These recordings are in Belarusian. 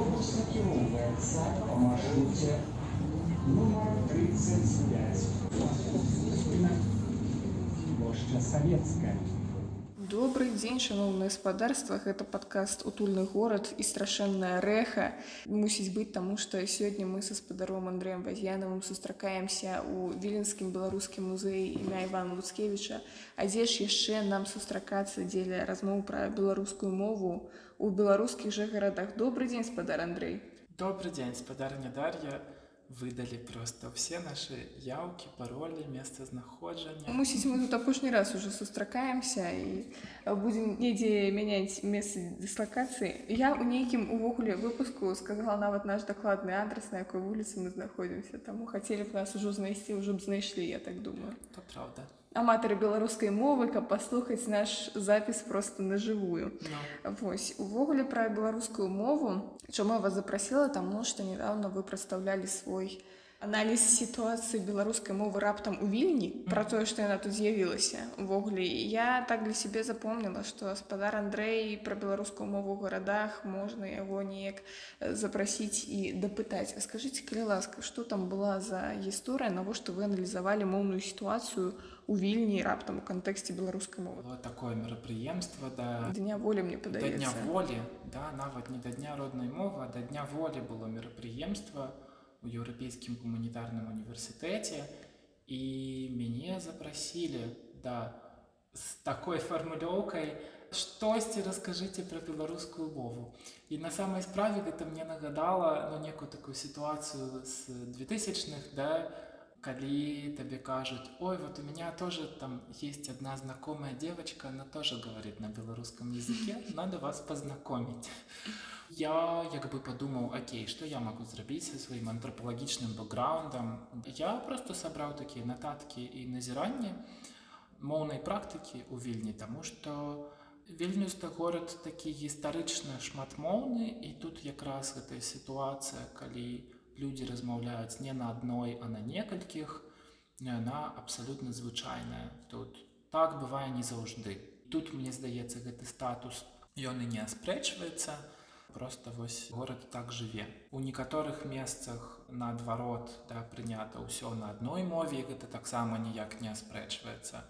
Автобус накіроўваецца па маршруце нумар 35. Плошча Савецкая. Добрый дзень шаноўнае гаспадарства гэта падкаст утульны горад і страшэнная рэха мусіць быць таму што сёння мы са спадаром Андрэем ваз'янавым сустракаемся ў віленскім беларускім музеі імя Івана Луцкевіча А дзе ж яшчэ нам сустракацца дзеля размоў пра беларускую мову у беларускіх жа гарадах добрый дзень спадар Андрей. Добрый день, спадарня Дар'я. Выдалі проста ўсе нашы яўкі, паролі, месцазнаходжання. мусіць мы тут апошні раз уже сустракаемся і будзем недзе мяняць месцы дыслакацыі я ў нейкім увогуле выпуску сказала нават наш дакладны адрас на якой вуліцы мы знаходзімся таму хацелі б нас ужо знайсці ўжо б знайшлі я так думаю То правда. Аматары беларускай мовы каб паслухаць наш запіс просто на жывую Ну, Вось увогуле пра беларускую мову чаму я вас запрасіла таму што недавно вы прадстаўлялі свой аналіз сітуацыі беларускай мовы раптам у вільні пра тое што яна тут з'явілася увогуле я так для сябе запомніла што гаспадар Андрэй пра беларускую мову ў гарадах можна яго неяк запрасіць і дапытаць. А скажитеце калі ласка што там была за гісторыя навошта вы аналізавалі моўную сітуацыю у вільні раптам у кантэксце беларускай мовы? Было такое мерапрыемства да, дня волі мне да дня падаецца. волі, да, нават не да дня роднай мовы, а да дня волі было мерапрыемства. у еўрапейскім гуманітарным універсітэце і мяне запрасілі да з такой фармулёўкай штосьці раскажыце пра беларускую мову. І на самай справе гэта мне нагадала ну, некую такую сітуацыю з 2000х да, калі табе кажуць ой вот у меня тоже там есть одна знакомая девочка она тоже говорит на белорусском языке надо вас познакомить я як бы подумал окей что я могу зрабіць со сваім антропалагічным бэкграундам я просто сабраў такія нататки і назіранні моўнай практыкі у вільні тому что вільнюста город такі гістарычна шматмоўны і тут якраз гэтая сітуацыя калі у людзі размаўляюць не на адной, а на некалькіх, яна абсалютна звычайная. Тут так бывае не заўжды. Тут мне здаецца гэты статус ён і не аспрэчваецца. Просто вось горад так жыве. У некаторых месцах наадварот да, прынята ўсё на адной мове, гэта таксама ніяк не аспрэчваецца.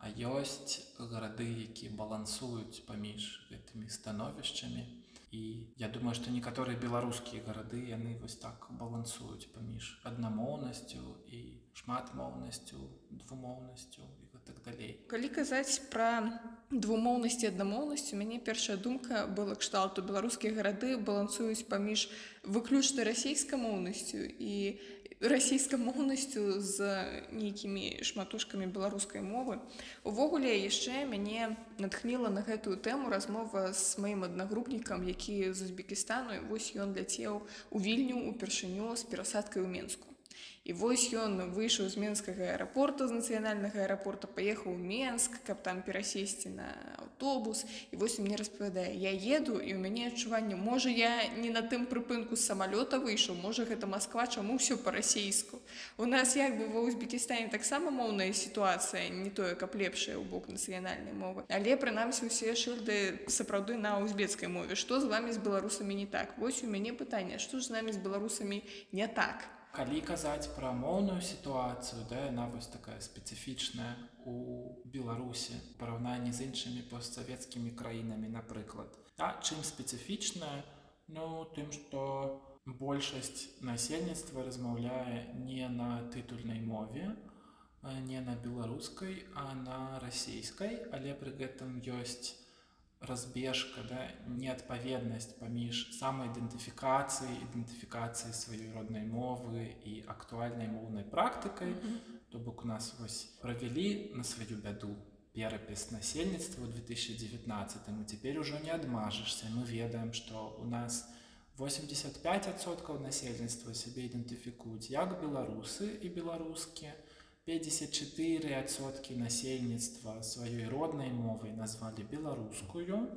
А ёсць гарады, якія балансуюць паміж гэтымі становішчамі і я думаю што некаторыя беларускія гарады яны вось так балансуюць паміж аднамоўнасцю і шматмоўнасцю двумоўнасцю і так далей калі казаць пра двумоўнасці аднамоўнасцю мяне першая думка была кшталту. Беларускія гарады балансуюць паміж выключна расійскамоўнасцю і расійскамоўнасцю з нейкімі шматушкамі беларускай мовы. Увогуле яшчэ мяне натхніла на гэтую тэму размова з маім аднагрупнікам, які з Узбекістану вось ён ляцеў у вільню упершыню з перасадкай у Мску. І вось ён выйшаў з менскага аэрапорта з нацыянальнага аэрапорта паехаў у Менск, каб там перасесці на аўтобус. І вось мне распавядае я еду і ў мяне адчуванне можа я не на тым прыпынку самалёта выйшаў можа гэта Масква чаму ўсё па-расейску? У нас як бы ва Узбекістане таксама моўная сітуацыя не тое каб лепшая ў бок нацыянальнай мовы. Але прынамсі усе шыльды сапраўды на узбецкай мове. Што з вами з беларусамі не так? Вось у мяне пытанне што ж з намі з беларусамі не так калі казаць пра моўную сітуацыю да яна вось такая спецыфічная у беларусі параўнанні з іншымі постсавецкімі краінамі напрыклад. А чым спецыфічная? Ну тым што большасць насельніцтва размаўляе не на тытульнай мове не на беларускай а на расійскай але пры гэтым ёсць разбежка да, неадпаведнасць паміж самаідэнтыфікацыяй ідэнтыфікацыяй сваёй роднай мовы і актуальнай моўнай практыкай mm -hmm. то бок у нас вось правялі на сваю бяду перапіс насельніцтва 2019 і цяпер ужо не адмажешся мы ведаем што у нас 85соткаў насельніцтва сябе ідэнтыфікуюць як беларусы і беларускія 54соткі насельніцтва сваёй роднай мовай назвалі беларускую.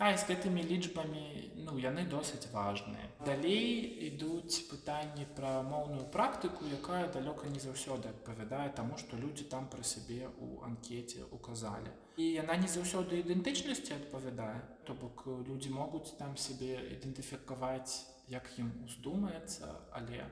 І з гэтымі лічбамі ну яны досыць важныя. Далей ідуць пытанні пра моўную практыку, якая далёка не заўсёды адпавядае таму, што людзі там пра сябе ў анкеце указалі. І яна не заўсёды ідэнтычнасці адпавядае, То бок людзі могуць там сябе ідэнтыфікаваць, як ім уздумаецца, але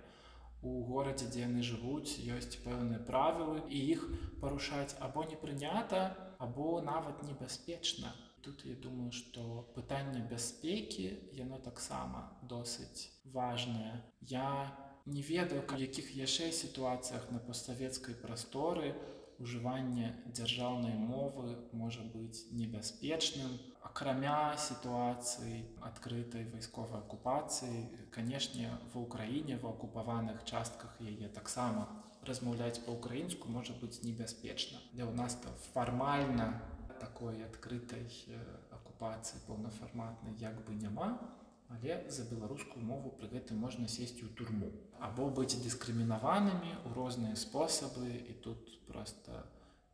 у горадзе, дзе яны жывуць, ёсць пэўныя правілы і іх парушаць або не прынята, або нават небяспечна. Тут я думаю, што пытанне бяспекі яно таксама досыць важнае. Я не ведаю, у якіх яшчэ сітуацыях на постсавецкай прасторы ужыванне дзяржаўнай мовы можа быць небяспечным. Акрамя сітуацыі адкрытай вайсковай акупацыі, канешне, ва ўкраіне ва акупаваных частках яе таксама размаўляць па-украінску можа быць небяспечна. Для ў нас то фармальна такой адкрытай э, акупацыі паўнафарматнай як бы няма, але за беларускую мову пры гэтым можна сесці ў турму або быць дыскрымінаванымі ў розныя спосабы і тут просто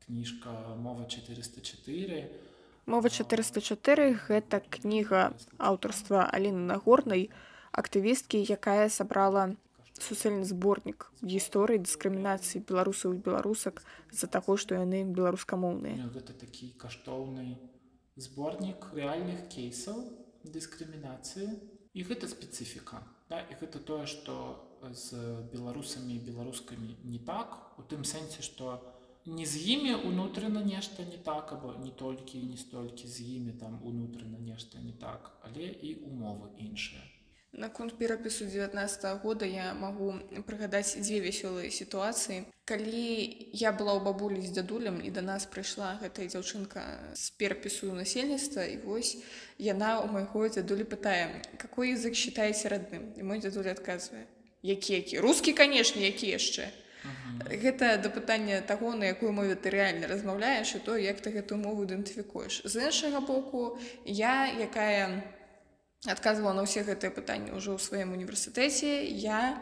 кніжка мова 404 Мова 404 гэта кніга аўтарства Аліны Нагорнай, актывісткі, якая сабрала суцэльны зборнік гісторыі дыскрымінацыі беларусаў і беларусак з-за таго, што яны беларускамоўныя. Ну, гэта такі каштоўны зборнік рэальных кейсаў дыскрымінацыі і гэта спецыфіка да? і гэта тое што з беларусамі беларускамі не так у тым сэнсе што не з імі унутрана нешта не так або не толькі не столькі з імі там унутрана нешта не так але і умовы іншыя Наконт перапісу 19 года я магу прыгадаць дзве вясёлыя сітуацыі. Калі я была ў бабулі з дзядулем і да нас прыйшла гэтая дзяўчынка з перапісу насельніцтва і вось яна ў майго дзядулі пытае, какой язык считаеце родным? І мой дзядуль адказвае які які? Рускі канешне які яшчэ гэта да пытання таго на якую мове ты рэальна размаўляеш і то як ты гэтую мову ідэнтыфікуеш. З іншага боку я якая адказвала на ўсе гэтыя пытанні ўжо ў сваім універсітэце я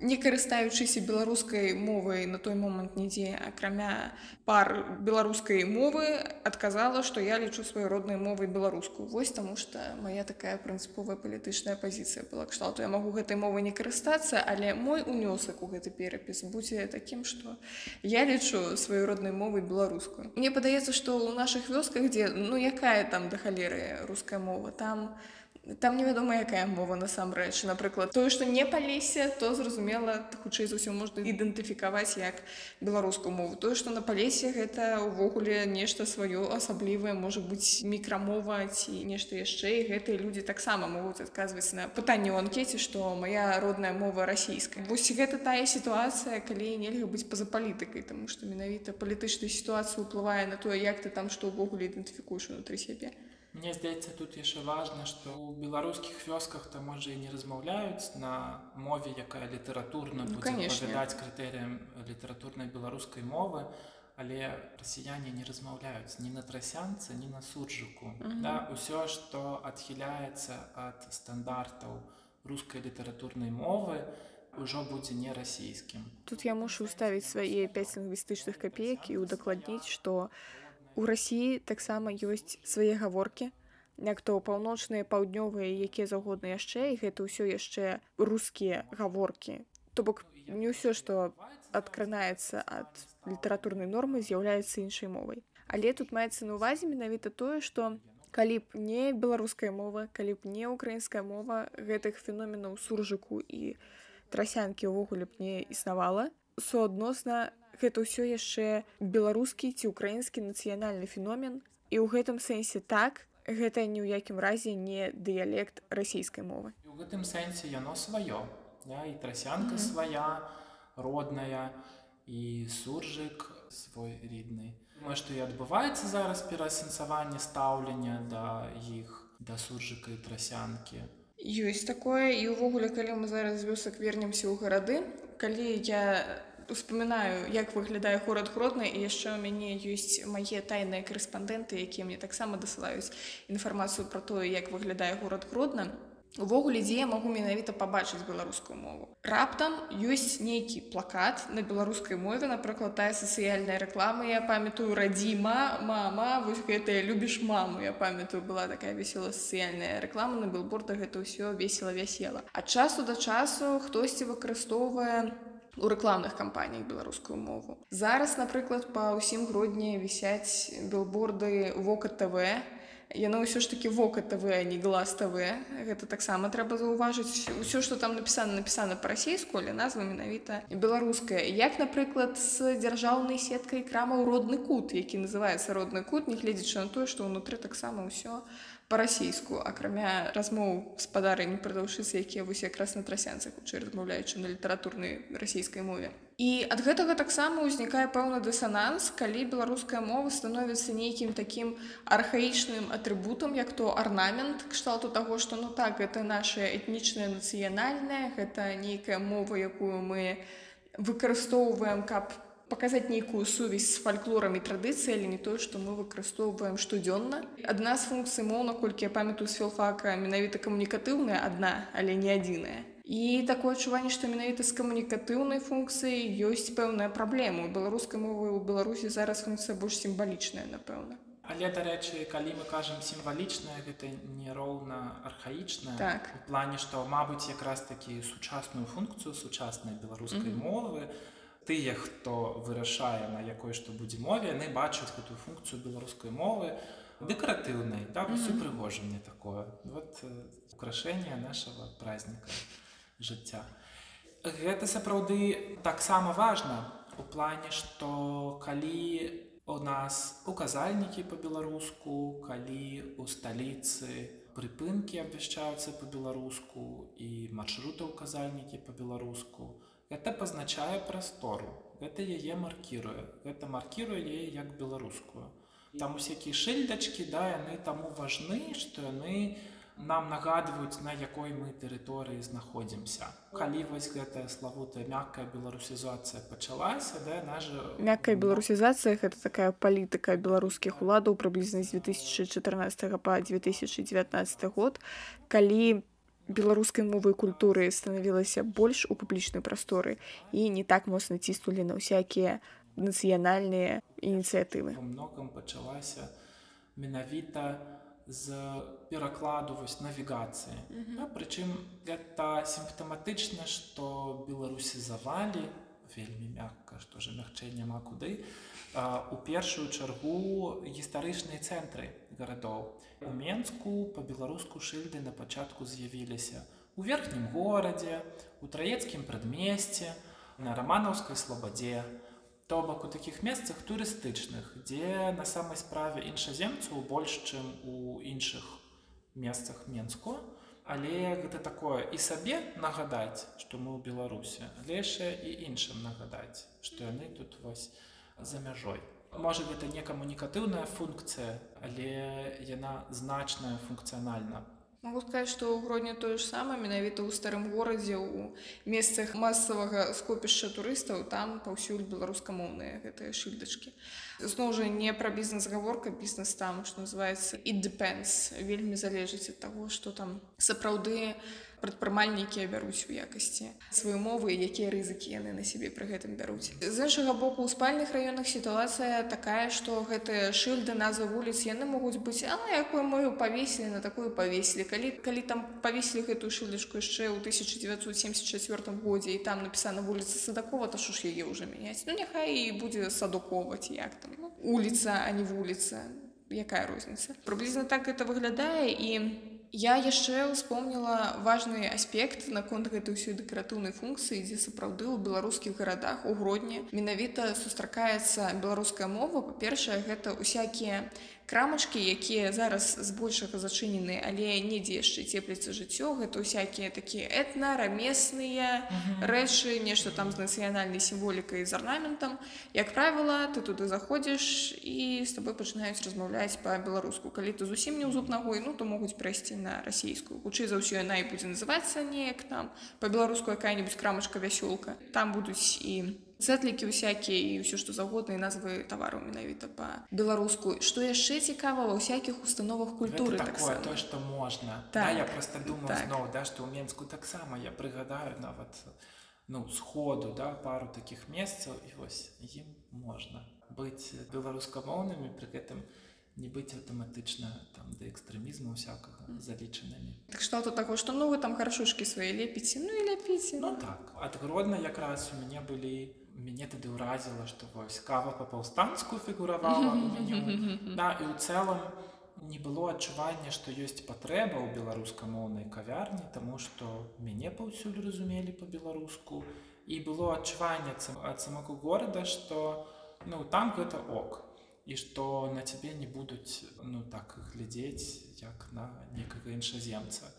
не карыстаючыся беларускай мовай на той момант нідзе акрамя пар беларускай мовы адказала што я лічу сваёй роднай мовай беларускую вось таму што моя такая прынцыповая палітычная пазіцыя была. Кшталту я магу гэтай мовай не карыстацца але мой унёсак у гэты перапіс будзе такім што я лічу сваёй роднай мовай беларускую мне падаецца што ў нашых вёсках дзе ну якая там да халеры руская мова там у там невядома якая мова насамрэч. Напрыклад тое што не палесе то зразумела хутчэй за ўсё можна ідэнтыфікаваць як беларускую мову. Тое што на палесе гэта ўвогуле нешта сваё асаблівае. Можа быць мікрамова ці нешта яшчэ. І гэтыя людзі таксама могуць адказваць на пытанне ў анкеце што моя родная мова расійская вось гэта тая сітуацыя калі нельга быць па-за палітыкай тому што менавіта палітычная сітуацыя ўплывае на тое як ты там што ўвогуле ідэнтыфікуеш унутры сябе Мне здаецца тут яшчэ важна што ў беларускіх вёсках там можа і не размаўляюць на мове якая літаратурна Ну, будзе канешне. адпавядаць крытэрыям літаратурнай беларускай мовы але расіяне не размаўляюць ні на трасянцы ні на суржыку Мгм. да, ўсё што адхіляецца ад стандартаў рускай літаратурнай мовы ўжо будзе не расійскім Тут я мушу ўставіць свае 5 лінгвістычных капеек і ўдакладніць, што у рассіі таксама ёсць свае гаворкі, як то паўночныя паўднёвыя якія заўгодна яшчэ і гэта ўсё яшчэ рускія гаворкі. То бок не ўсё, што адкранаецца ад літаратурнай нормы з'яўляецца іншай мовай. Але тут маецца на ўвазе менавіта тое, што калі б не беларуская мова, калі б не украінская мова гэтых феноменаў суржыку і трасянкі ўвогуле б не існавала, суадносна гэта ўсё яшчэ беларускі ці ўкраінскі нацыянальны феномен. І ў гэтым сэнсе так гэта ні ў якім разе не дыялект расійскай мовы. І ў гэтым сэнсе яно сваё да? і трасянка свая родная і суржык свой рідны. Думаю, што і адбываецца зараз пераасэнсаванне стаўлення да іх да суржыка і трасянкі. Ёсць такое і ўвогуле калі мы зараз вёсак вернемся ў гарады калі я успамінаю як выглядае горад гродна і яшчэ ў мяне ёсць мае тайныя карэспандэнты якія мне таксама дасылаюць інфармацыю пра тое як выглядае горад гродна увогуле дзе я магу менавіта пабачыць беларускую мову. Раптам ёсць нейкі плакат на беларускай мове напрыклад тая сацыяльная рэклама я памятаю радзіма мама вось гэтая любіш маму я памятаю была такая весела сацыяльная рэклама на билбордах гэта ўсё весела вясела ад часу да часу хтосьці выкарыстоўвае у рэкламных кампаніях беларускую мову. Зараз напрыклад па ўсім грудні вісяць билборды вока тв яно ўсё ж таки вока тв а не глаз тв гэта таксама трэба заўважыць. Усё что там напісана напісана па-расейску але назва менавіта беларуская. Як напрыклад з дзяржаўнай сеткай крамаў родны кут які называется родны кут нягледзячы на тое што ўнутры таксама ўсё па-расейску акрамя размоў спадарні прадаўшыцы якія вось якраз на трасянцах хутчэй размаўляючы на літаратурнай расійскай мове. І ад гэтага таксама ўзнікае пэўны дысананс калі беларуская мова становіцца нейкім такім архаічным атрыбутам як то арнамент кшталту таго што ну так гэта наша этнічная нацыянальная гэта нейкая мова якую мы выкарыстоўваем каб паказаць нейкую сувязь з фальклорам і не тое што мы выкарыстоўваем штодзённа адна з функцый моў наколькі я памятаю з філфака менавіта камунікатыўная адна але не адзіная і такое адчуванне што менавіта з камунікатыўнай функцыяй ёсць пэўная праблема у беларускай мовы ў беларусі зараз функцыя больш сімвалічная напэўна Але дарэчы калі мы кажам сімвалічнае гэта не роўна архаічна Так. у плане што мабыць якраз такі сучасную функцыю сучаснай беларускай Мгм. мовы тыя хто вырашае на якой што будзе мове яны бачаць гэтую функцыю беларускай мовы дэкаратыўнай так Мгм. супрыгожанне такое вот украшэнне нашага праздніка жыцця гэта сапраўды таксама важна у плане што калі у нас указальнікі па-беларуску калі у сталіцы прыпынкі абвяшчаюцца па-беларуску і маршруты указальнікі па-беларуску гэта пазначае прастору гэта яе маркіруе гэта маркіруе яе як беларускую. Там усякія шыльдачкі да яны таму важны што яны нам нагадваюць на якой мы тэрыторыі знаходзімся. Калі вось гэтая славутая мяккая беларусізацыя пачалася да наша мяккая беларусізацыя гэта такая палітыка беларускіх уладаў прыблізна з 2014 па 2019 год калі беларускай мовы культуры станавілася больш у публічнай прасторы і не так моцна ціснулі на ўсякія нацыянальныя ініцыятывы. Многом пачалася менавіта з перакладу вось навігацыі. Да, прычым гэта сімптаматычна што беларусізавалі вельмі мякка што же мягчэй няма куды у першую чаргу гістарычныя цэнтры гарадоў у менску по-беларуску шыльды на пачатку з'явіліся. У верхнім горадзе у траецкім прадмесці на раманаўскай слабадзе то бок у такіх месцах турыстычных дзе на самай справе іншаземцаў больш чым у іншых месцах менску. Але гэта такое і сабе нагадаць што мы ў беларусе але яшчэ і іншым нагадаць што яны тут вось за мяжой можа гэта не камунікатыўная функцыя але яна значная функцыянальна Могу сказаць, што ў гродні тое ж самае менавіта ў старым горадзе у месцах масавага скопішча турыстаў там паўсюль беларускамоўныя гэтыя шыльдачкі. Зноў жа не пра бізнес-гаворка бізнес там, што называецца it depends вельмі залежыць ад таго, што там сапраўды прадпрымальнікі бяруць у якасці свае мовы якія рызыкі яны на сябе пры гэтым бяруць. З іншага боку у спальных раёнах сітуацыя такая што гэтыя шыльды назва вуліц яны могуць быць а на якую мою павесілі на такую павесілі. Калі калі там павесілі гэтую шыльдачку яшчэ ў 1974 годзе і там напісана вуліца садакова то що ж яе ўжо мяняць? Ну няхай і будзе садукова ці як там. Ну, улица а не вуліца. Якая розніца? Прыблізна так это выглядае і я яшчэ ўспомніла важны аспект наконт гэтай ўсёй дэкаратыўнай функцыі дзе сапраўды ў беларускіх гарадах у гродні менавіта сустракаецца беларуская мова. Па-першае гэта усякія крамачкі якія зараз збольшага зачынены але недзе яшчэ цепліцца жыццё гэта ўсякія такія этна рамесныя рэчы нешта там з нацыянальнай сімволікай з арнаментам. Як правіла ты туды заходзіш і з табой пачынаюць размаўляць па-беларуску. Калі ты зусім не ў зуб ногой ну то могуць прайсці на расійскую. Хутчэй за ўсё яна і будзе называцца неяк там. Па-беларуску якая-нибудь крамачка вясёлка там будуць і Зэтлікі ўсякія і ўсё што заўгодна і назвы тавараў менавіта па-беларуску. Што яшчэ цікава ва ўсякіх установах культуры Гэта такое таксама. то што можна да, Так, я просто думаю так. зноў да што ў менску таксама я прыгадаю нават ну сходу да пару такіх месцаў і вось ім можна быць беларускамоўнымі пры гэтым не быць аўтаматычна там да экстрэмізму ўсякага залічанымі Кшталту таго, што ну вы там гаршушкі свае лепіце, ну і ляпіце. Ну так ад гродна якраз у мяне былі мяне тады ўразіла што вось кава па-паўстанцку фігуравала да і ў цэлым не было адчування што ёсць патрэба ў беларускамоўнай кавярні таму што мяне паўсюль разумелі па-беларуску і было адчуванне ад самого горада што ну там гэта ок. І што на цябе не будуць ну так глядзець як на некага іншаземца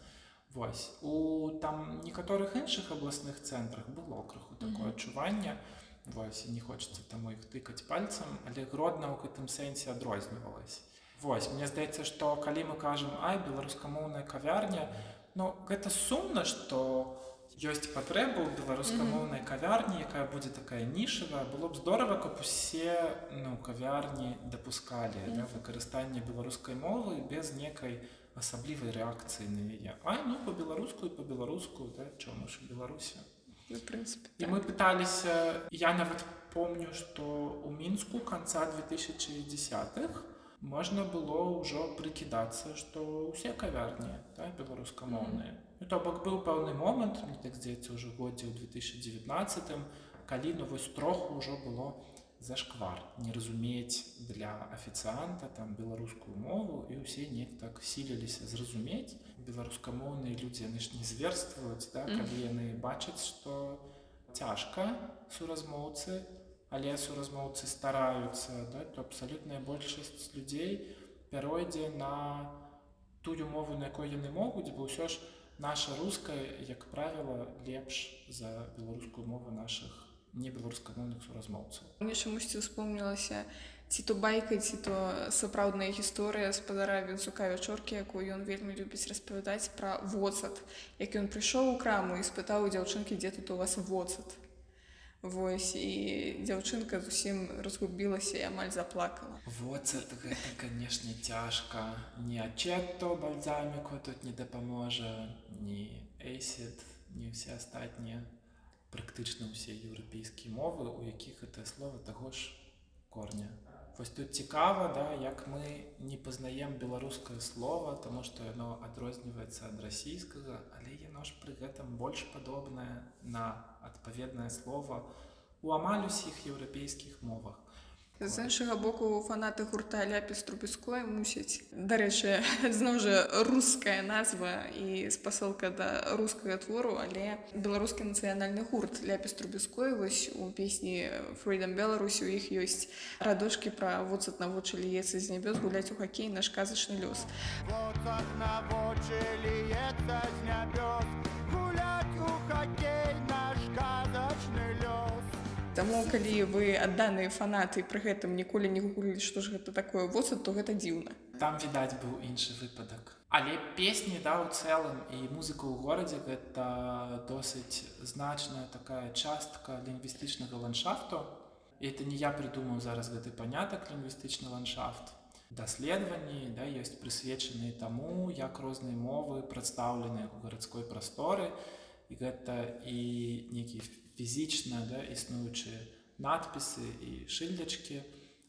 Вось у там некаторых іншых абласных цэнтрах было крыху такое адчуванне Вось не хочацца таму іх тыкаць пальцам але гродна ў гэтым сэнсе адрознівалась. Вось мне здаецца што калі мы кажам ай беларускамоўная кавярня ну гэта сумна што ёсць патрэба ў беларускамоўнай кавярні якая будзе такая нішавая. Было б здорава каб усе ну кавярні дапускалі да, выкарыстанне беларускай мовы без некай асаблівай рэакцыі на яе. Ай ну па-беларуску і па-беларуску да, чому ж у беларусі в прынцыпе. і мы пыталіся я нават помню што у мінску канца 2010х можна было ўжо прыкідацца што ўсе кавярні да, беларускамоўныя ну, то бок быў пэўны момант мне так здаецца ўжо годзе ў 2019 калі ну вось троху ўжо было зашквар не разумець для афіцыанта там беларускую мову і ўсе неяк так сіліліся зразумець беларускамоўныя людзі яны ж не зверствуюць да, калі яны бачаць што цяжка суразмоўцы але суразмоўцы стараюцца да, то абсалютная большасць людзей пяройдзе на тую мову на якой яны могуць бо ўсё ж наша руская як правіла лепш за беларускую мову наших небеларускамоўных суразмоўцаў Мне чамусьці ўспомнілася ці то байка, ці то сапраўдная гісторыя спадара Вінцука вячоркі, якую ён вельмі любіць распавядаць пра воцат. Як ён прыйшоў у краму і спытаў у дзяўчынкі, дзе тут у вас воцат. Вось і дзяўчынка зусім разгубілася і амаль заплакала. воцат гэта канешне цяжка не ачетто бальзаміку тут не дапаможа ні эйсід не ўсе астатнія практычна ўсе еўрапейскія мовы у якіх гэта слова таго ж корня. Вось тут цікава да як мы не пазнаем беларускае слово тому што яно адрозніваецца ад расійскага але яно ж пры гэтым больш падобнае на адпаведнае слово у амаль усіх еўрапейскіх мовах З іншага боку фанаты гурта ляпіс трубіской мусяць дарэчы зноў жа руская назва і спасылка да рускага твору але беларускі нацыянальны гурт ляпіс трубіской вось у песні freedom беларусі у іх ёсць радошкі пра воцат на вочы ліецца з нябёс гуляць у хакей наш казачны лёс Воцат на вочы ліецца з нябёс гуляць у хакей наш казачны. Таму калі вы адданыя фанаты пры гэтым ніколі не гуглілі што ж гэта такое воцат то гэта дзіўна. Там відаць быў іншы выпадак. Але песні да у цэлым і музыка ў горадзе гэта досыць значная такая частка лінгвістычнага ландшафту. І это не я придумаў зараз гэты панятак лінгвістычны ландшафт. Даследаванні да ёсць прысвечаныя таму як розныя мовы прадстаўленыя ў гарадской прасторы. І гэта і нейкі фізічна да існуючыя надпісы і шыльдачкі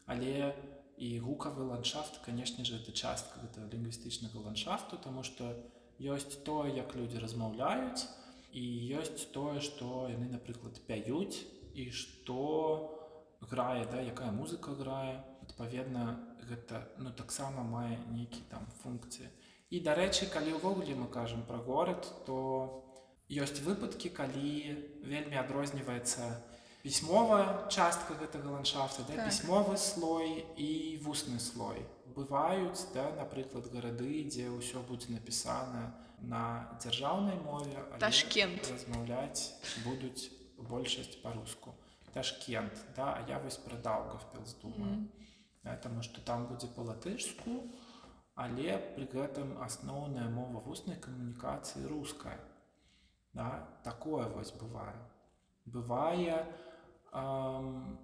але і гукавы ландшафт канешне же это частка гэтага лінгвістычнага ландшафту тому что ёсць тое як людзі размаўляюць і ёсць тое што яны напрыклад пяюць і што грае да якая музыка грае. Адпаведна гэта ну таксама мае нейкі там функцыі. І дарэчы калі ўвогуле мы кажам пра горад то ёсць выпадкі калі вельмі адрозніваецца пісьмовая частка гэтага ландшафта да, Так. пісьмовы слой і вусны слой. Бываюць да напрыклад гарады дзе ўсё будзе напісана на дзяржаўнай мове Ташкент. размаўляць будуць большасць па-руску. Ташкент да а я вось пра даўгавпілс думаю да, таму што там будзе па-латышску але пры гэтым асноўная мова вуснай камунікацыі руская да, такое вось бывае бывае Ам,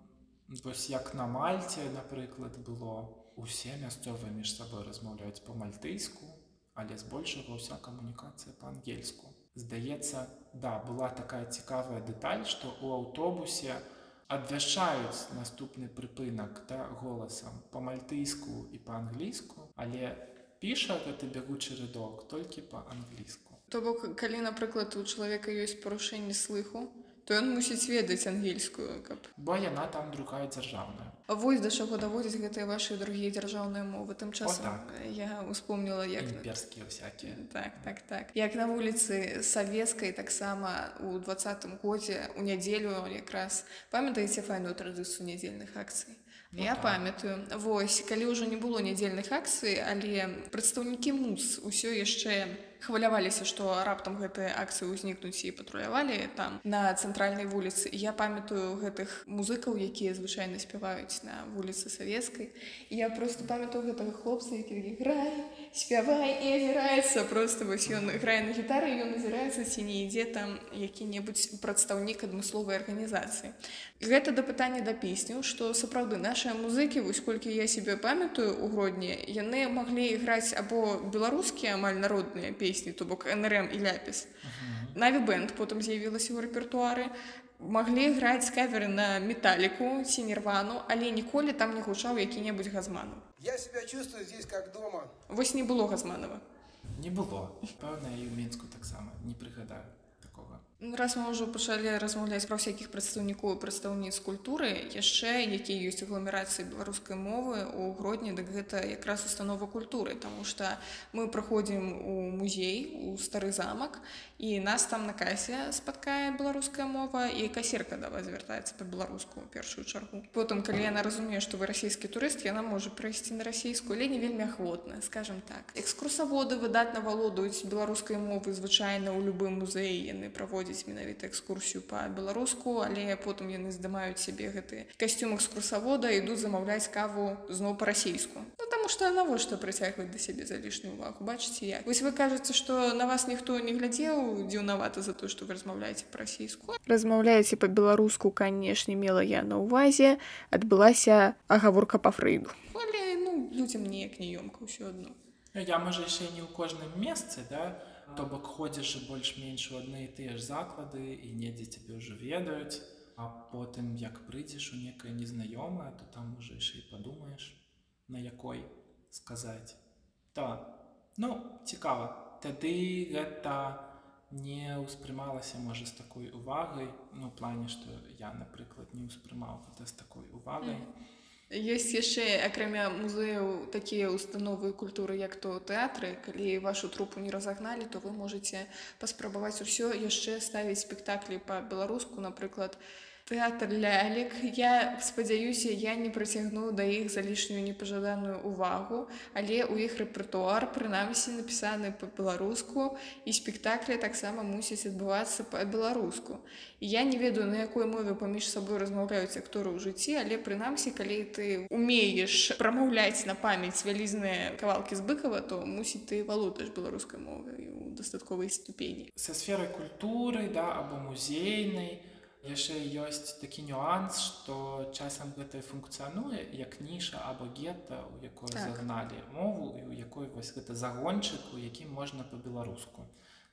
Вось як на Мальце, напрыклад, было усе мясцовыя між сабой размаўляюць па-мальтыйску, але збольшага ўся камунікацыя па-ангельску. Здаецца, да, была такая цікавая дэталь, што ў аўтобусе абвяшчаюць наступны прыпынак да, голасам па-мальтыйску і па-англійску, але піша гэты бягучы рядок толькі па-англійску. То бок калі напрыклад у чалавека ёсць парушэнне слыху то ён мусіць ведаць ангельскую каб Бо яна там другая дзяржаўная. А вось да чаго даводзяць гэтыя вашы другія дзяржаўныя мовы тым часам так. я успомніла як імперскія ўсякія. так так так як на вуліцы савецкай таксама у двадцатым годзе у нядзелю якраз памятаеце файную традыцыю нядзельных акцый Ну я так. памятаю вось калі ўжо не было нядзельных акцый але прадстаўнікі мус усё яшчэ хваляваліся што раптам гэтыя акцыі ўзнікнуць і патрулявалі там на цэнтральнай вуліцы. І я памятаю гэтых музыкаў якія звычайна спяваюць на вуліцы савецкай. І я просто памятаю гэтага хлопца які такі грай спявай і азіраецца просто вось ён грае на гітары ён назіраецца ці не ідзе там які-небудзь прадстаўнік адмысловай арганізацыі гэта да пытання да песняў што сапраўды нашыя музыкі вось колькі я себе памятаю у гродні яны маглі іграць або беларускія амаль народныя песні то бок нрм і ляпіс. Наві бэнд потым з'явілася ў рэпертуары маглі граць каверы на металіку ці нірвану але ніколі там не гучаў які-небудзь газману Я себя чувствую здесь как дома. вось не было газманова Не было. Пэўна, і ў мінску таксама не прыгадаю раз мы ўжо пачалі размаўляць пра ўсякіх прадстаўнікоў прадстаўніц культуры яшчэ якія ёсць агламерацыі беларускай мовы у гродні дык гэта якраз установа культуры Таму што мы праходзім у музей у стары замак і нас там на касе спаткае беларуская мова і касірка да вас звяртаецца па-беларуску у першую чаргу. Потым калі яна разумее што вы расійскі турыст яна можа прайсці на расійскую але не вельмі ахвотна скажем так. Экскурсаводы выдатна валодаюць беларускай мовы звычайна ў любым музеі яны праводзяць менавіта экскурсію па-беларуску але потым яны здымаюць сябе гэты касцюм экскурсавода ідуць замаўляць каву зноў па-расійску ну таму што навошта прыцягваць да сябе залішнюю увагу бачыце як? Вось вы кажаце што на вас ніхто не глядзеў дзіўнавата за то што вы размаўляеце па-расійску размаўляеце па-беларуску канешне мела я на ўвазе адбылася агаворка па фрейду але ну людзям неяк неёмка ўсё адно. Я можа яшчэ не ў кожным месцы, да? То бок ходзіш і больш-менш у адны і тыя ж заклады і недзе цябе ўжо ведаюць, А потым як прыйдзеш у некае незнаёмае, то там уже яшчэ і падумаеш, на якой сказаць. Да. Ну, цікава. Тады гэта не ўспрымалася можа з такой увагай, ну плане, што я, напрыклад, не ўспрымаў гэта з такой увагай. Mm -hmm. Ёсць яшчэ акрамя музеяў такія установы культуры як то тэатры калі вашу трупу не разагналі то вы можете паспрабаваць усё яшчэ ставіць спектаклі па-беларуску напрыклад тэатр лялек я спадзяюся я не прыцягну да іх за лішнюю непажаданую увагу але ў іх рэпертуар прынамсі напісаны па-беларуску і спектаклі таксама мусяць адбывацца па-беларуску. Я не ведаю на якой мове паміж сабой размаўляюць акторы ў жыцці але прынамсі калі ты умееш прамаўляць на памяць вялізныя кавалкі з быкава то мусіць ты валодаеш беларускай мовай у дастатковай ступені. Са сферы культуры да або музейнай яшчэ ёсць такі нюанс што часам гэта функцыянуе як ніша або гета у якой Так. загналі мову і у якой вось гэта загончык у якім можна па-беларуску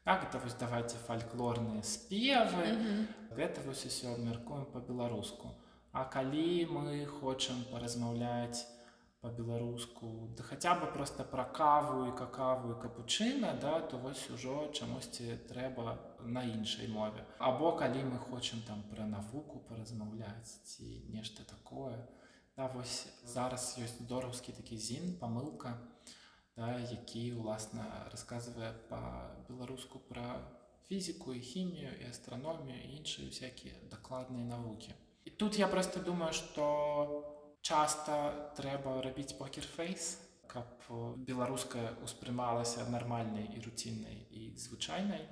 так это вось давайте фальклорныя спевы mm -hmm. гэта вось усё абмяркуем па-беларуску А калі мы хочам паразмаўляць па-беларуску да хаця бы просто пра каву і какаву і капучына да то вось ужо чамусьці трэба на іншай мове. Або калі мы хочам там пра навуку паразмаўляць ці нешта такое. Да вось зараз ёсць здораўскі такі зін памылка да, які уласна расказвае па-беларуску пра фізіку і хімію і астраномію іншыя всякія дакладныя навукі. І тут я просто думаю что часта трэба рабіць покерфейс каб беларуская успрымалася нармальнай і руціннай і звычайнай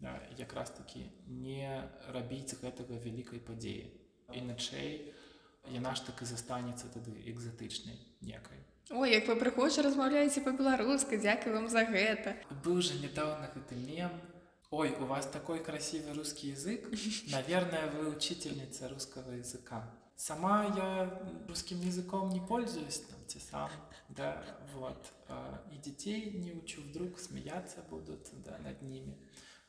да, якраз такі не рабіць гэтага вялікай падзеі іначай яна ж так і застанецца тады экзатычнай некай Ой як вы прыходзі размаўляеце па-беларуска дзякую вам за гэта быў жа нядаўна гэты мем Ой, у вас такой красивый русский язык. Наверное, вы учительница русского языка. Сама я русским языком не пользуюсь, там, те сам, да, вот. И детей не учу, вдруг смеяться будут, да, над ними.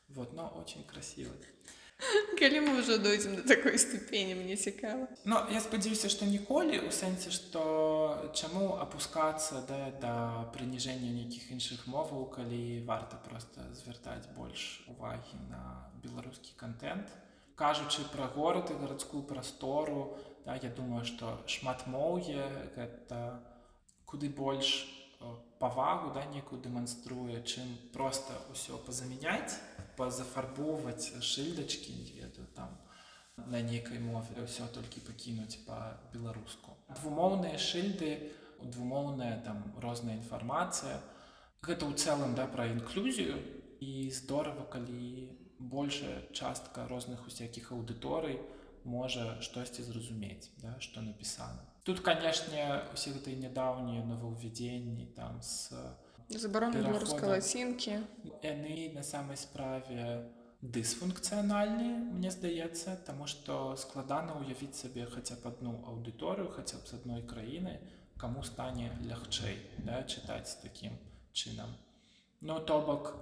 Вот, но очень красиво. Калі мы ўжо дойдзем до такой ступені мне цікава Но я спадзяюся, што ніколі у сэнсе, што чаму апускацца да, да прыніжэння нейкіх іншых моваў, калі варта проста звяртаць больш увагі на беларускі контент. Кажучы пра горад і гарадскую прастору, да, я думаю, што шматмоўе гэта куды больш э, павагу да, некую дэманструе, чым проста ўсё пазамяняць, пазафарбоўваць шыльдачкі, не ведаю там на нейкай мове ўсё толькі пакінуць па-беларуску. Двумоўныя шыльды, двумоўная там розная інфармацыя. Гэта ў цэлым да пра інклюзію і здорава, калі большая частка розных усякіх аўдыторый можа штосьці зразумець, да, што напісана. Тут, канешне, усе гэтыя нядаўнія новаўвядзенні там з Перахода. беларускай лацінкі яны на самай справе дысфункцыянальныя мне здаецца таму што складана ўявіць сабе хаця б адну аўдыторыю хаця б з адной краіны каму стане лягчэй да, чытаць такім чынам ну то бок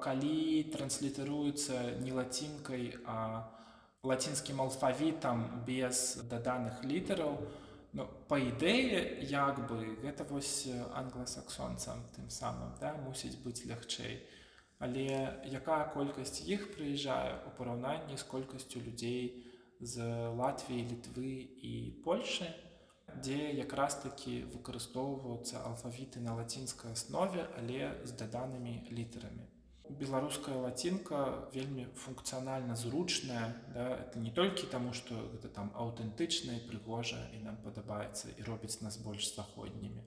калі транслітаруецца не лацінкай а лацінскім алфавітам без даданых літараў ну, па ідэі як бы гэта вось англасаксонцам тым самым да, мусіць быць лягчэй. Але якая колькасць іх прыязджае у параўнанні з колькасцю людзей з Латвіі літвы і Польшы дзе якраз такі выкарыстоўваюцца алфавіты на лацінскай аснове але з даданымі літарамі беларуская лацінка вельмі функцыянальна зручная да, это не толькі таму што гэта там аўтэнтычна і прыгожа і нам падабаецца і робіць нас больш заходнімі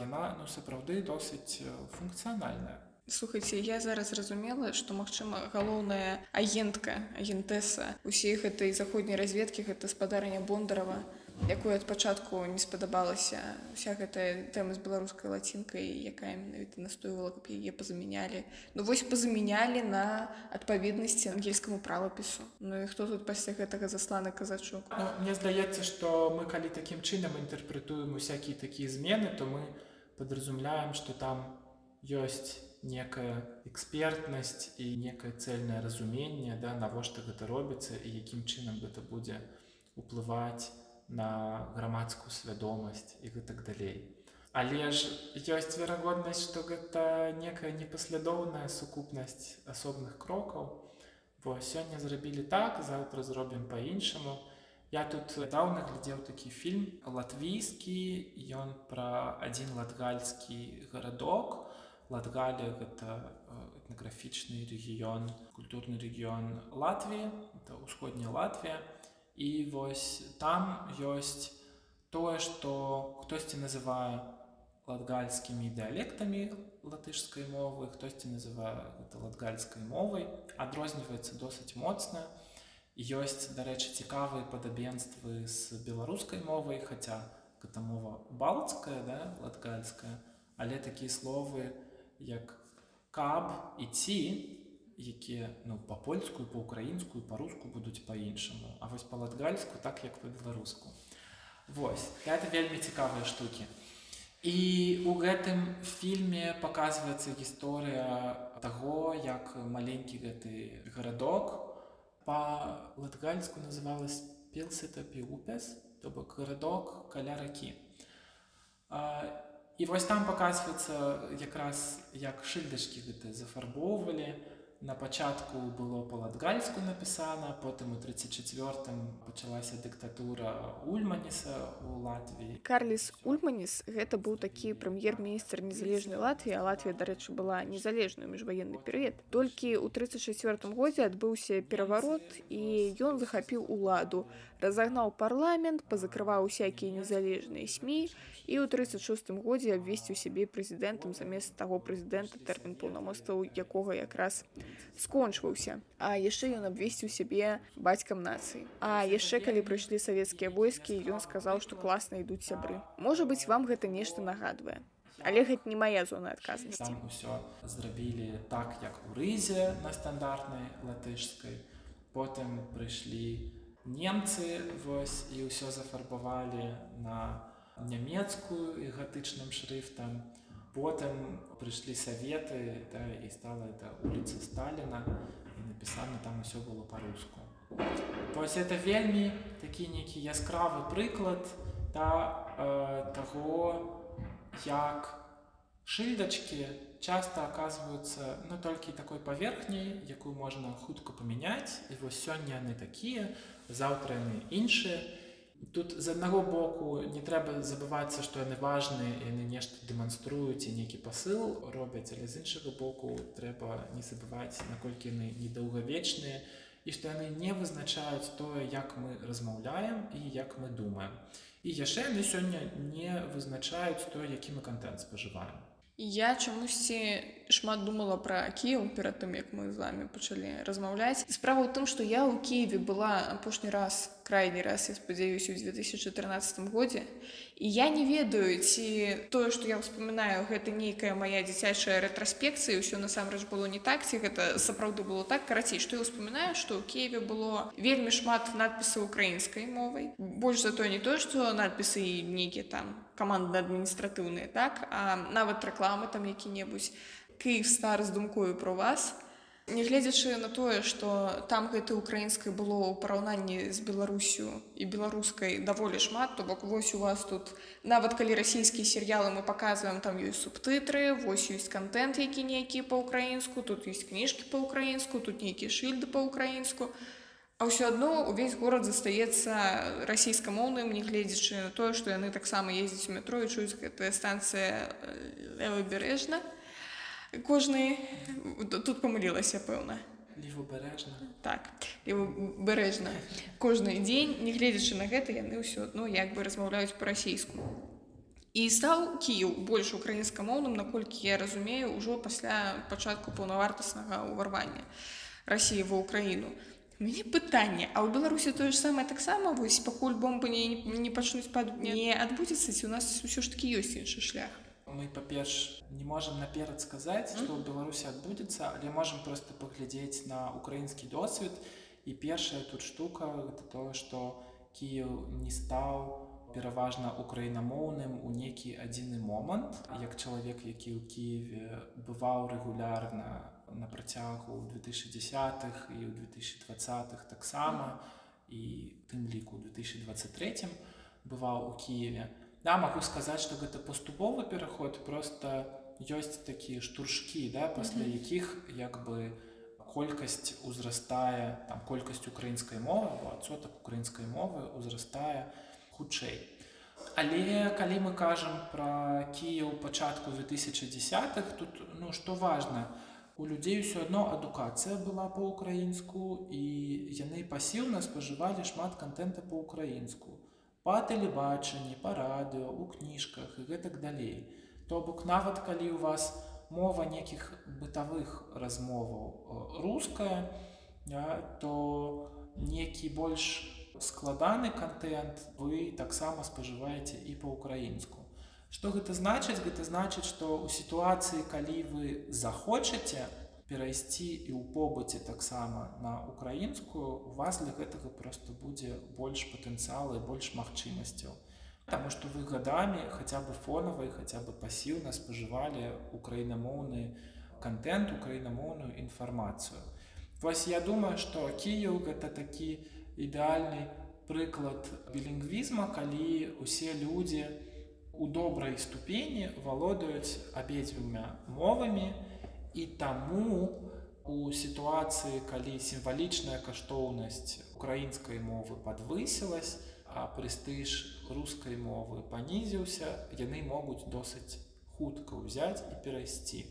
яна ну сапраўды досыць э, функцыянальная. Слухайце я зараз зразумела што магчыма галоўная агентка агентэса усей гэтай заходняй разведкі гэта спадарня бондарова якой ад пачатку не спадабалася вся гэтая тэма з беларускай лацінкай якая менавіта настойвала каб яе пазамянялі. Ну вось пазамянялі на адпаведнасці ангельскаму правапісу. Ну і хто тут пасля гэтага засланы казачок? Ну, мне здаецца, што мы калі такім чынам інтэрпрэтуем усякія такія змены, то мы падразумляем, што там ёсць некая экспертнасць і некае цэльнае разуменне, да, навошта гэта робіцца і якім чынам гэта будзе уплываць на грамадскую свядомасць і гэтак далей. Але ж ёсць верагоднасць, што гэта некая непаслядоўная сукупнасць асобных крокаў. Вось сёння зрабілі так, заўтра зробім па-іншаму. Я тут даўна глядзеў такі фільм латвійскі, ён пра адзін латгальскі гарадок. Латгалія гэта э, этнаграфічны рэгіён, культурны рэгіён Латвіі, это ўсходняя Латвія. І вось там ёсць тое, што хтосьці называе латгальскімі дыялектамі латышскай мовы, хтосьці называе гэта латгальскай мовай, адрозніваецца досыць моцна. Ёсць, дарэчы, цікавыя падабенствы з беларускай мовай, хаця гэта мова балцкая, да, латгальская, але такія словы, як каб і ці, якія ну, па-польскую, па-украінскую, па-руску будуць па-іншаму. А вось па-латгальску так як па-беларуску. Вось, гэта вельмі цікавыя штукі. І у гэтым фільме паказваецца гісторыя таго, як маленькі гэты гарадок па-латгальску называлась Пелсета Піупес, то бок гарадок каля ракі. І вось там паказваецца якраз як шыльдачкі гэты зафарбоўвалі. На пачатку было па-латгальску напісана, потым у 34 пачалася дыктатура Ульманіса ў Латвіі. Карліс Ульманіс гэта быў такі прэм'ер-міністр незалежнай Латвіі, а Латвія, дарэчы, была незалежную міжваенны перыяд. Толькі ў 34 годзе адбыўся пераварот і ён захапіў уладу, разагнаў парламент, пазакрываў усякія незалежныя СМі і ў 36 годзе абвесціў сябе прэзідэнтам замест таго прэзідэнта тэрмін паўнамоцтваў якога якраз скончваўся. А яшчэ ён абвесціў сябе бацькам нацыі. А яшчэ калі прыйшлі савецкія войскі, ён сказаў, што класна ідуць сябры. Можа быць, вам гэта нешта нагадвае. але гэта не мая зона адказнасці усё зрабілі так як у рызе на стандартнай латышскай потым прыйшлі немцы вось і ўсё зафарбавалі на нямецкую і гатычным шрифтам потым прыйшлі саветы да, і стала это улица сталина і напісана там усё было по-руску Вось это вельмі такі нейкі яскравы прыклад да, э, таго як шыльдачкі часто оказываются ну толькі такой паверхняй якую можна хутка памяняць і вось сёння яны такія заўтра яны іншыя тут з аднаго боку не трэба забывацца што яны важныя яны нешта дэманструюць і нейкі пасыл робяць але з іншага боку трэба не забываць наколькі яны недаўгавечныя і што яны не вызначаюць тое як мы размаўляем і як мы думаем і яшчэ яны сёння не вызначаюць то які мы контент спажываем Я чамусьці шмат думала пра Кіў перад тым, як мы з вами пачалі размаўляць. Справа ў тым, што я ў Киеве была апошні раз крайні раз я спадзяюся у 2014 годзе і я не ведаю ці тое што я вспоминаю гэта нейкая моя дзіцячая рэтраспекцыя ўсё насамрэч было не так ці гэта сапраўды было так. Карацей што я успоминаю што ў Киеве было вельмі шмат надпісаў украінскай мовай. Больш за тое не тое што надпісы нейкія там каманды адміністратыўныя так нават рэкламы там які-небудзь Киев стар з думкою про вас. то Нягледзячы на тое, што там гэтай украінскай было ў параўнанні з Беларусю і беларускай даволі шмат, то бок вось у вас тут нават калі расійскія серыялы мы паказваем там ёсць субтытры, вось ёсць контент, які нейкі па-украінску, тут ёсць кніжкі па-украінску, тут нейкія шыльды па-украінску. А ўсё адно увесь горад застаецца расійскамоўным, нягледзячы на тое, што яны таксама ездзяць у метро і чуюць гэтая станцыя левабярэжна кожны тут памылілася пэўна левобережна так бережна кожны дзень нягледзячы на гэта яны ўсё адно як бы размаўляюць па-расійску і стаў кіў больш украінскамоўным наколькі я разумею ўжо пасля пачатку паўнавартаснага ўварвання рассіі ва ўкраіну. Мяне пытанне а ў беларусі тое ж самае таксама? Вось пакуль бомбы не, не пачнуць пад не адбудзецца ці у нас ўсё ж такі ёсць іншы шлях мы па-перш не можам наперад сказаць што ў беларусі адбудзецца але можам просто паглядзець на украінскі досвед і першая тут штука гэта тое што кіев не стаў пераважна украінамоўным у нейкі адзіны момант як чалавек які ў кіеве бываў рэгулярна на працягу 2010х і ў 2020х таксама і тым ліку 2023 бываў у кіеве то Да, могу сказаць, што гэта паступовы пераход просто ёсць такія штуршкі да, пасля якіх як бы колькасць узрастае там колькасць украінскай мовы адсотак украінскай мовы узрастае хутчэй. Але калі мы кажам пра Кіяў пачатку 2010х тут ну што важна, у людзей усё адно адукацыя была па-украінску і яны пасіўна спажывалі шмат контента па-украінску па тэлебачанні, па радыё, у кніжках і гэтак далей. То бок нават калі ў вас мова нейкіх бытавых размоваў руская, то некі больш складаны контент вы таксама спажываеце і па-украінску. Што гэта значыць, гэта значыць, што ў сітуацыі, калі вы захочаце, перайсці і ў побыце таксама на украінскую у вас для гэтага просто будзе больш патэнцыялы больш магчымасцяў. Таму што вы гадамі хаця бы фонавай хаця бы пасіўна спажывалі украінамоўны контент украінамоўную інфармацыю. Вось я думаю што Кіяў гэта такі ідэальны прыклад білінгвізма калі усе людзі у добрай ступені валодаюць абедзвюмя мовамі і І таму у сітуацыі, калі сімвалічная каштоўнасць украінскай мовы падвысілась, а прэстыж рускай мовы панізіўся, яны могуць досыць хутка ўзяць і перайсці.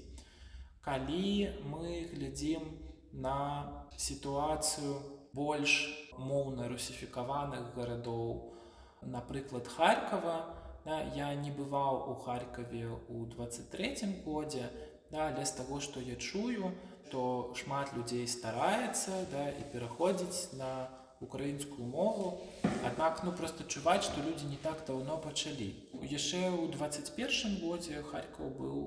Калі мы глядзім на сітуацыю больш моўна русіфікаваных гарадоў, напрыклад Харькова, да, я не бываў у Харькаве ў 23 годзе, да, але з таго што я чую то шмат людзей стараецца да, і пераходзіць на украінскую мову. Аднак ну просто чуваць што людзі не так даўно пачалі яшчэ ў 21 годзе харькаў быў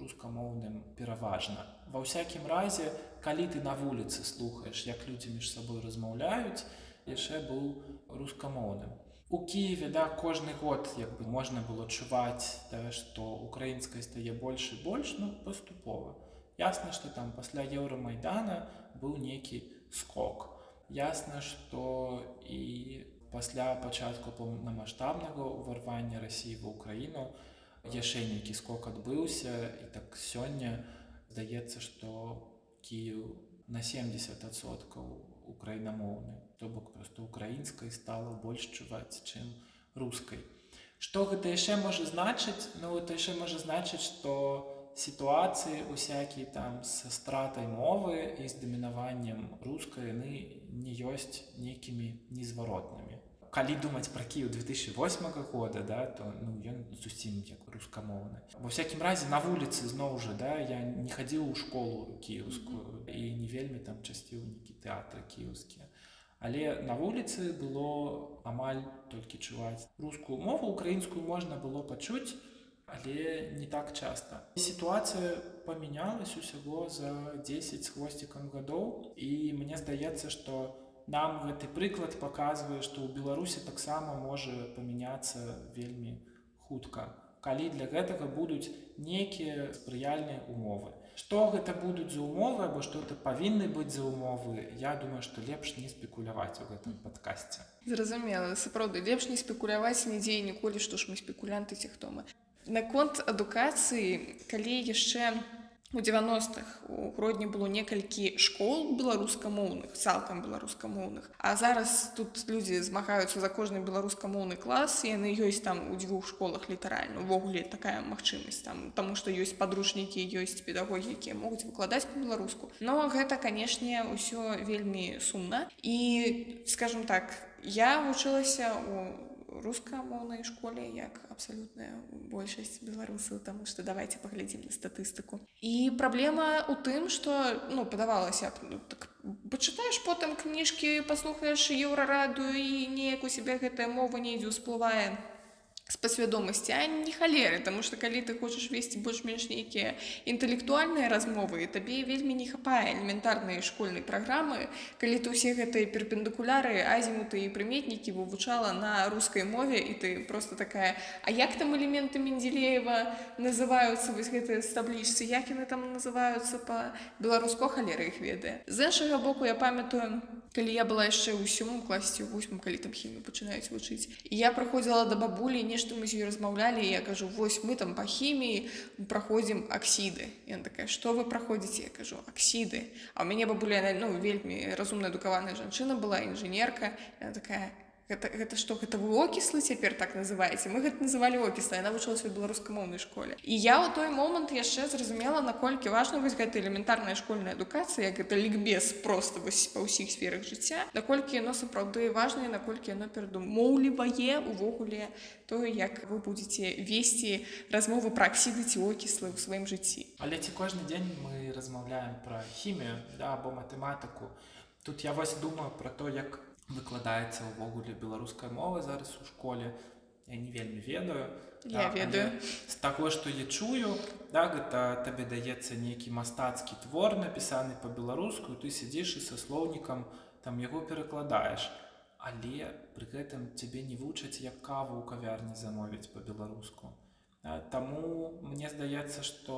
рускамоўным пераважна ва ўсякім разе калі ты на вуліцы слухаеш як людзі між сабой размаўляюць яшчэ быў рускамоўным у кіеве да кожны год як бы можна было чуваць да, што украінскай стае больш і больш ну паступова ясна што там пасля еўрамайдана быў нейкі скок. Ясна што і пасля пачатку паўнамасштабнага ўварвання рассіі ва ўкраіну яшчэ нейкі скок адбыўся і так сёння здаецца што кіев на 70соткаў украінамоўны то бок просто украінскай стала больш чуваць чым рускай. Што гэта яшчэ можа значыць? Ну это яшчэ можа значыць што сітуацыі усякія там са стратай мовы і з дамінаваннем рускай яны не ёсць нейкімі незваротнымі. Калі думаць пра кію 2008 года да то ну ён зусім як рускамоўны. Ва всякім разе на вуліцы зноў жа да я не хадзіў у школу кіеўскую і не вельмі там часціў нейкі тэатры кіеўскія але на вуліцы было амаль толькі чуваць рускую мову украінскую можна было пачуць але не так часта. Сітуацыя памянялась усяго за 10 з хвосцікам гадоў і мне здаецца што нам гэты прыклад паказвае што ў беларусі таксама можа памяняцца вельмі хутка калі для гэтага будуць нейкія спрыяльныя умовы. Што гэта будуць за умовы або што это павінны быць за умовы Я думаю што лепш не спекуляваць у гэтым падкасці. Зразумела сапраўды лепш не спекуляваць нідзе ніколі што ж мы спекулянты ці хто мы. Наконт адукацыі калі яшчэ у 90-х у гродні было некалькі школ беларускамоўных цалкам беларускамоўных а зараз тут людзі змагаюцца за кожны беларускамоўны клас яны ёсць там у дзвюх школах літаральна увогуле такая магчымасць там таму што ёсць падручнікі ёсць педагогі якія могуць выкладаць по-беларуску но гэта канешне ўсё вельмі сумна і скажем так я вучылася у рускамоўнай школе як абсалютная большасць беларусаў таму што давайте паглядзім на статыстыку. І праблема у тым што ну падавалася ну, так, пачытаеш потым кніжкі паслухаеш еўрарадыю і неяк у сябе гэтая мова недзе ўсплывае з пасвядомасці а не халеры тому что калі ты хочаш весці больш-менш нейкія інтэлектуальныя размовы табе вельмі не хапае элементарнай школьнай праграмы калі ты ўсе гэтыя перпендыкуляры азімуты і прыметнікі вывучала на рускай мове і ты просто такая А як там элементы менделеева называюцца вось гэтыя стаблічцы як яны там называюцца по беларуско халеры іх ведае. З іншага боку я памятаю калі я была яшчэ ў сёмым класе восьмым калі там хімію пачынаюць вучыць і я праходзіла да бабулі не нешта мы з ёй размаўлялі я кажу вось мы там па хіміі праходзім аксіды ён такая што вы праходзіце я кажу аксіды а ў мяне бабуля ну вельмі разумная адукаваная жанчына была інжынерка такая гэта, гэта што гэта вы окіслы цяпер так называеце мы гэта называлі окісла я навучылася ў беларускамоўнай школе. І я ў той момант яшчэ зразумела наколькі важна вось гэта элементарная школьная адукацыя як гэта лікбез просто вось па ўсіх сферах жыцця наколькі яно сапраўды важнае наколькі яно перадумоўлівае увогуле тое як вы будетеце весці размовы пра аксіды ці окіслы ў сваім жыцці але ці кожны дзень мы размаўляем пра хімію да, або матэматыку тут я вось думаю про то як выкладаецца ўвогуле беларуская мова зараз у школе. Я не вельмі ведаю. Я да, ведаю. з таго што я чую да гэта табе даецца нейкі мастацкі твор напісаны по-беларуску ты сядзіш і са слоўнікам там яго перакладаеш. Але пры гэтым цябе не вучаць як каву ў кавярні замовіць по-беларуску Таму мне здаецца што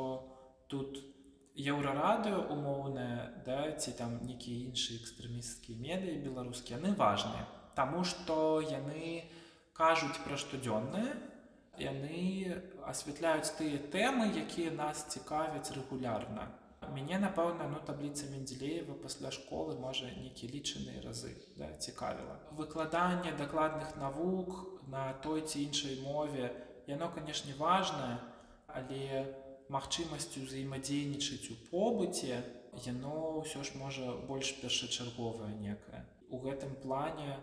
тут у еўрарадыо умоўнае да ці там нейкія іншыя экстрэмісцкія медыі беларускія яны важныя. Таму што яны кажуць пра штодзённае яны асвятляюць тыя тэмы якія нас цікавяць рэгулярна. Мяне напэўна ну табліца менделеева пасля школы можа нейкі лічаныя разы да, цікавіла. Выкладанне дакладных навук на той ці іншай мове яно канешне важнае але у магчымасцю ўзаемадзейнічаць у побыце яно ўсё ж можа больш першачарговае некае. У гэтым плане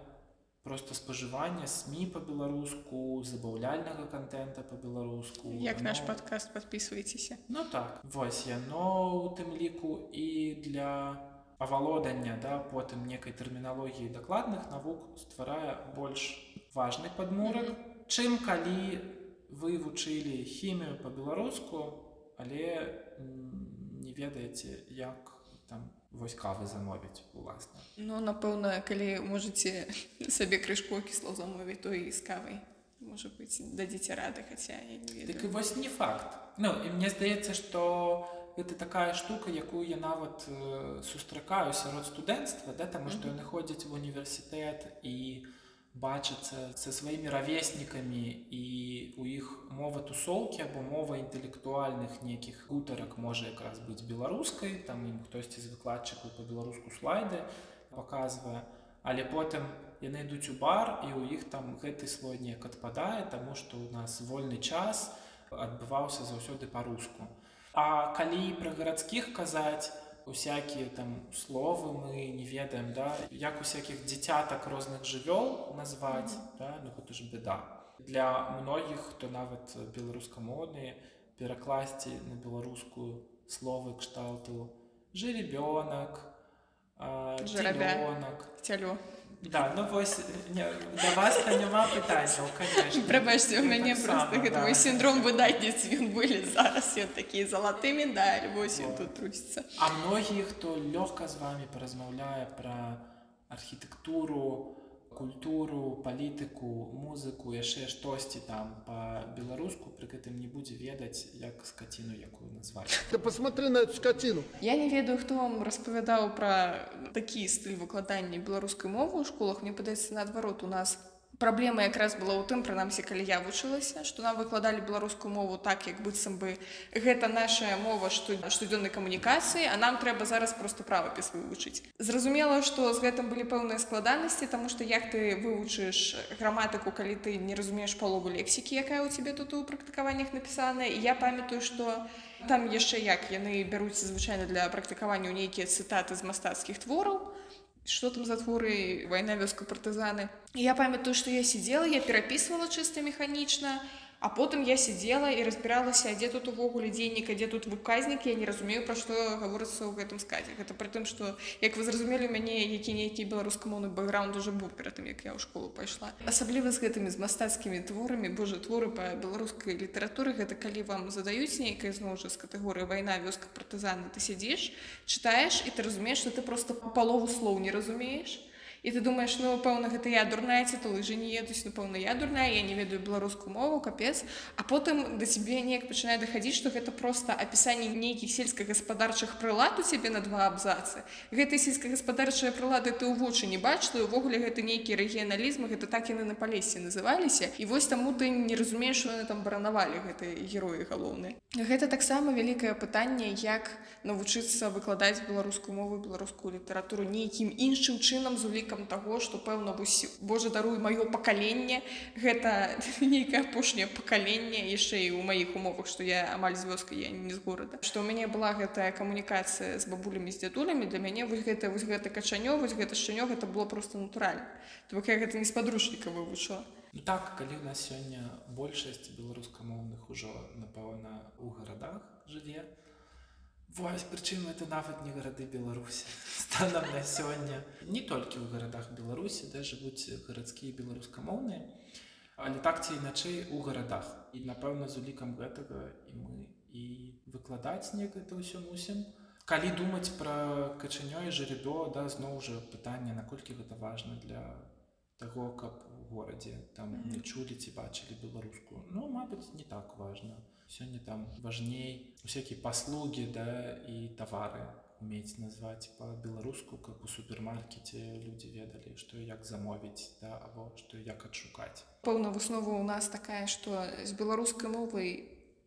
просто спажыванне сМ по-беларуску забаўляльнага контента по-беларуску як оно... наш подкаст подписывайтеся Ну так вось яно у тым ліку і для авалодання да потым некай тэрміналогіі дакладных навук стварае больш важны падмурак чым калі вы вучылі хімію па-беларуску але не ведаеце як там вось кавы замовіць уласна Ну, напэўна, калі можаце сабе крышку кісло замовіць, то і з кавай. Можа быць, дадзіце рады, хаця я не ведаю. Дык і вось не факт Ну і мне здаецца што гэта такая штука якую я нават э, сустракаю сярод студэнцтва да таму што яны ходзяць в універсітэт і бачацца са сваімі равеснікамі і у іх мова тусоўкі або мова інтэлектуальных нейкіх гутарак можа якраз быць беларускай там ім хтосьці з выкладчыкаў па-беларуску слайды паказвае але потым яны ідуць у бар і ў іх там гэты слой неяк адпадае таму што ў нас вольны час адбываўся заўсёды па-руску А калі пра гарадскіх казаць усякія там словы мы не ведаем да як усякіх дзіцятак розных жывёл назваць да? ну гэта ж беда для многіх хто нават беларускамоўныя перакласці на беларускую словы кшталту жеребёнак Жарабя. дзелёнак Цялё. Да, ну вось не, да вас няма пытанняў Прабачце, у мяне таксама, просто гэты да. мой сіндром выдатніц ён былі зараз ён такі залаты медаль вось ён тут трусіцца А многія хто лёгка з вами паразмаўляе пра архітэктуру культуру палітыку музыку яшчэ штосьці там па-беларуску пры гэтым не будзе ведаць як скаціну якую назваць Ты посмотри на эту скотину. Я не ведаю хто вам распавядаў пра такі стыль выкладання беларускай мовы ў школах мне падаецца наадварот у нас праблема якраз была ў тым прынамсі калі я вучылася што нам выкладалі беларускую мову так як быццам бы гэта наша мова што штодзённай камунікацыі а нам трэба зараз просто правапіс вывучыць. Зразумела што з гэтым былі пэўныя складанасці таму што як ты вывучыш граматыку калі ты не разумееш палову лексікі якая ў цябе тут у практыкаваннях напісаная і я памятаю што там яшчэ як яны бяруць звычайна для практыкавання нейкія цытаты з мастацкіх твораў что там за творы вайна вёска партызаны я памятаю што я сидела я перапісвала чыста механічна а потым я сидела і разбіралася дзе тут увогуле дзейнік дзе тут выказнік я не разумею пра што гаворыцца ў гэтым сказе. Гэта пры тым што як вы зразумелі у мяне які нейкі беларускамоўны бэкграунд уже быў перад тым як я ў школу пайшла. Асабліва з гэтымі з мастацкімі творамі божа творы па беларускай літаратуры гэта калі вам задаюць нейкае зноў жа з катэгорыі вайна вёска партызаны ты сядзіш чытаеш і ты разумееш што ты просто палову слоў не разумееш і ты думаеш ну пэўна гэта я дурная ці то лыжы не едуць напэўна я дурная я не ведаю беларускую мову капец а потым да цябе неяк пачынае дахадзіць што гэта просто апісанне нейкіх сельскагаспадарчых прылад у цябе на два абзацы. Гэтай сельскагаспадарчыя прылады ты ў вочы не і увогуле гэта нейкі рэгіяналізм гэта так яны на палесе называліся. І вось таму ты не разумееш яны там баранавалі гэтыя героі галоўныя. Гэта таксама вялікае пытанне як навучыцца выкладаць беларускую мову беларускую літаратуру нейкім іншым чынам з улікам таго што пэўна вось Божа даруй маё пакаленне гэта нейкае апошняе пакаленне яшчэ і ў маіх умовах што я амаль з вёскай я не з горада. Што ў мяне была гэтая камунікацыя з бабулямі з дзядулямі для мяне вось гэта вось гэта качанё вось гэта шчанё гэта было просто натуральна. То бок я гэта не з падручніка вывучыла Ну так калі ў нас сёння большасць беларускамоўных ужо напэўна у гарадах жыве Вось прычым это нават не гарады Беларусі станам на сёння не толькі ў гарадах Беларусі да жывуць гарадскія беларускамоўныя але так ці іначай у гарадах і напэўна з улікам гэтага і мы і выкладаць неяк это ўсё мусім калі думаць пра качанё і жеребё да зноў жа пытанне наколькі гэта важна для таго каб у горадзе там не чулі ці бачылі беларускую. Ну мабыць не так важно сёння там важней усякія паслугі да і тавары умець назваць па-беларуску как у супермаркеце людзі ведалі што як замовіць да або што як адшукаць пэўна выснова у нас такая што з беларускай мовай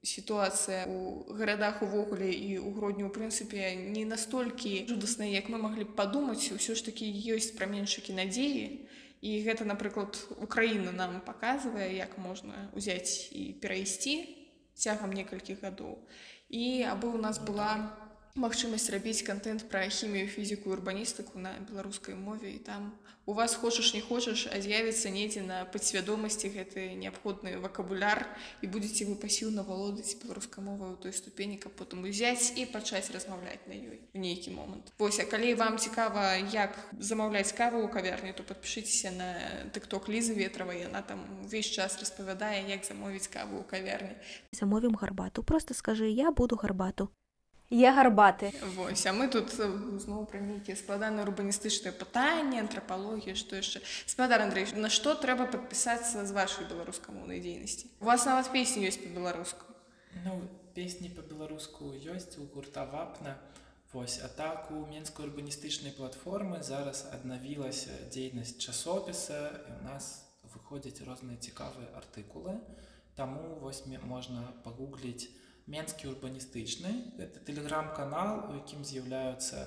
сітуацыя у гарадах увогуле і ў грудню ў прынцыпе не настолькі жудасная як мы маглі б падумаць ўсё ж такі ёсць праменшыкі надзеі і гэта напрыклад Украіна нам паказвае як можна ўзяць і перайсці цягам некалькіх гадоў і абы у нас была магчымасць рабіць контент пра хімію фізіку урбаністыку на беларускай мове і там у вас хочаш не хочаш а з'явіцца недзе на падсвядомасці гэты неабходны вакабуляр і будзеце вы пасіўна валодаць беларускай мовай у той ступені каб потым узяць і пачаць размаўляць на ёй у нейкі момант вось а калі вам цікава як замаўляць каву ў кавярні то падпішыцеся на тыкток лізы ветравай яна там увесь час распавядае як замовіць каву ў кавярні Замовім гарбату. Просто скажи, я буду гарбату. Є гарбати. Вось, а мы тут зноў пра нейкія складаныя урбаністычныя пытанні, антрапалогія, што яшчэ. Спадар Андрей, на што трэба падпісацца з вашай беларускамоўнай дзейнасці? У вас нават песні ёсць па-беларуску. Ну, песні па-беларуску ёсць у гурта вапна. Вось, а так у менскай урбаністычнай платформы зараз аднавілася дзейнасць часопіса і у нас выходзяць розныя цікавыя артыкулы. Таму вось можна пагугліць менскі урбаністычны. Гэта тэлеграм-канал, у якім з'яўляюцца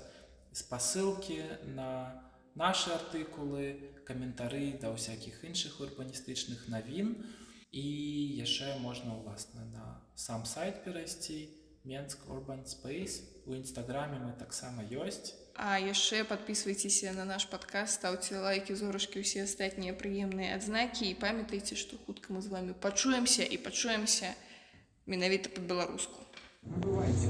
спасылкі на нашы артыкулы, каментары да ўсякіх іншых урбаністычных навін. І яшчэ можна ўласна на сам сайт перайсці Менск Urban Space. У нстаграме мы таксама ёсць. А яшчэ падпісвайцеся на наш падкаст, стаўце лайкі, зорачкі, усе астатнія прыемныя адзнакі і памятайце, што хутка мы з вамі пачуемся і пачуемся менавіта па-беларуску бывайце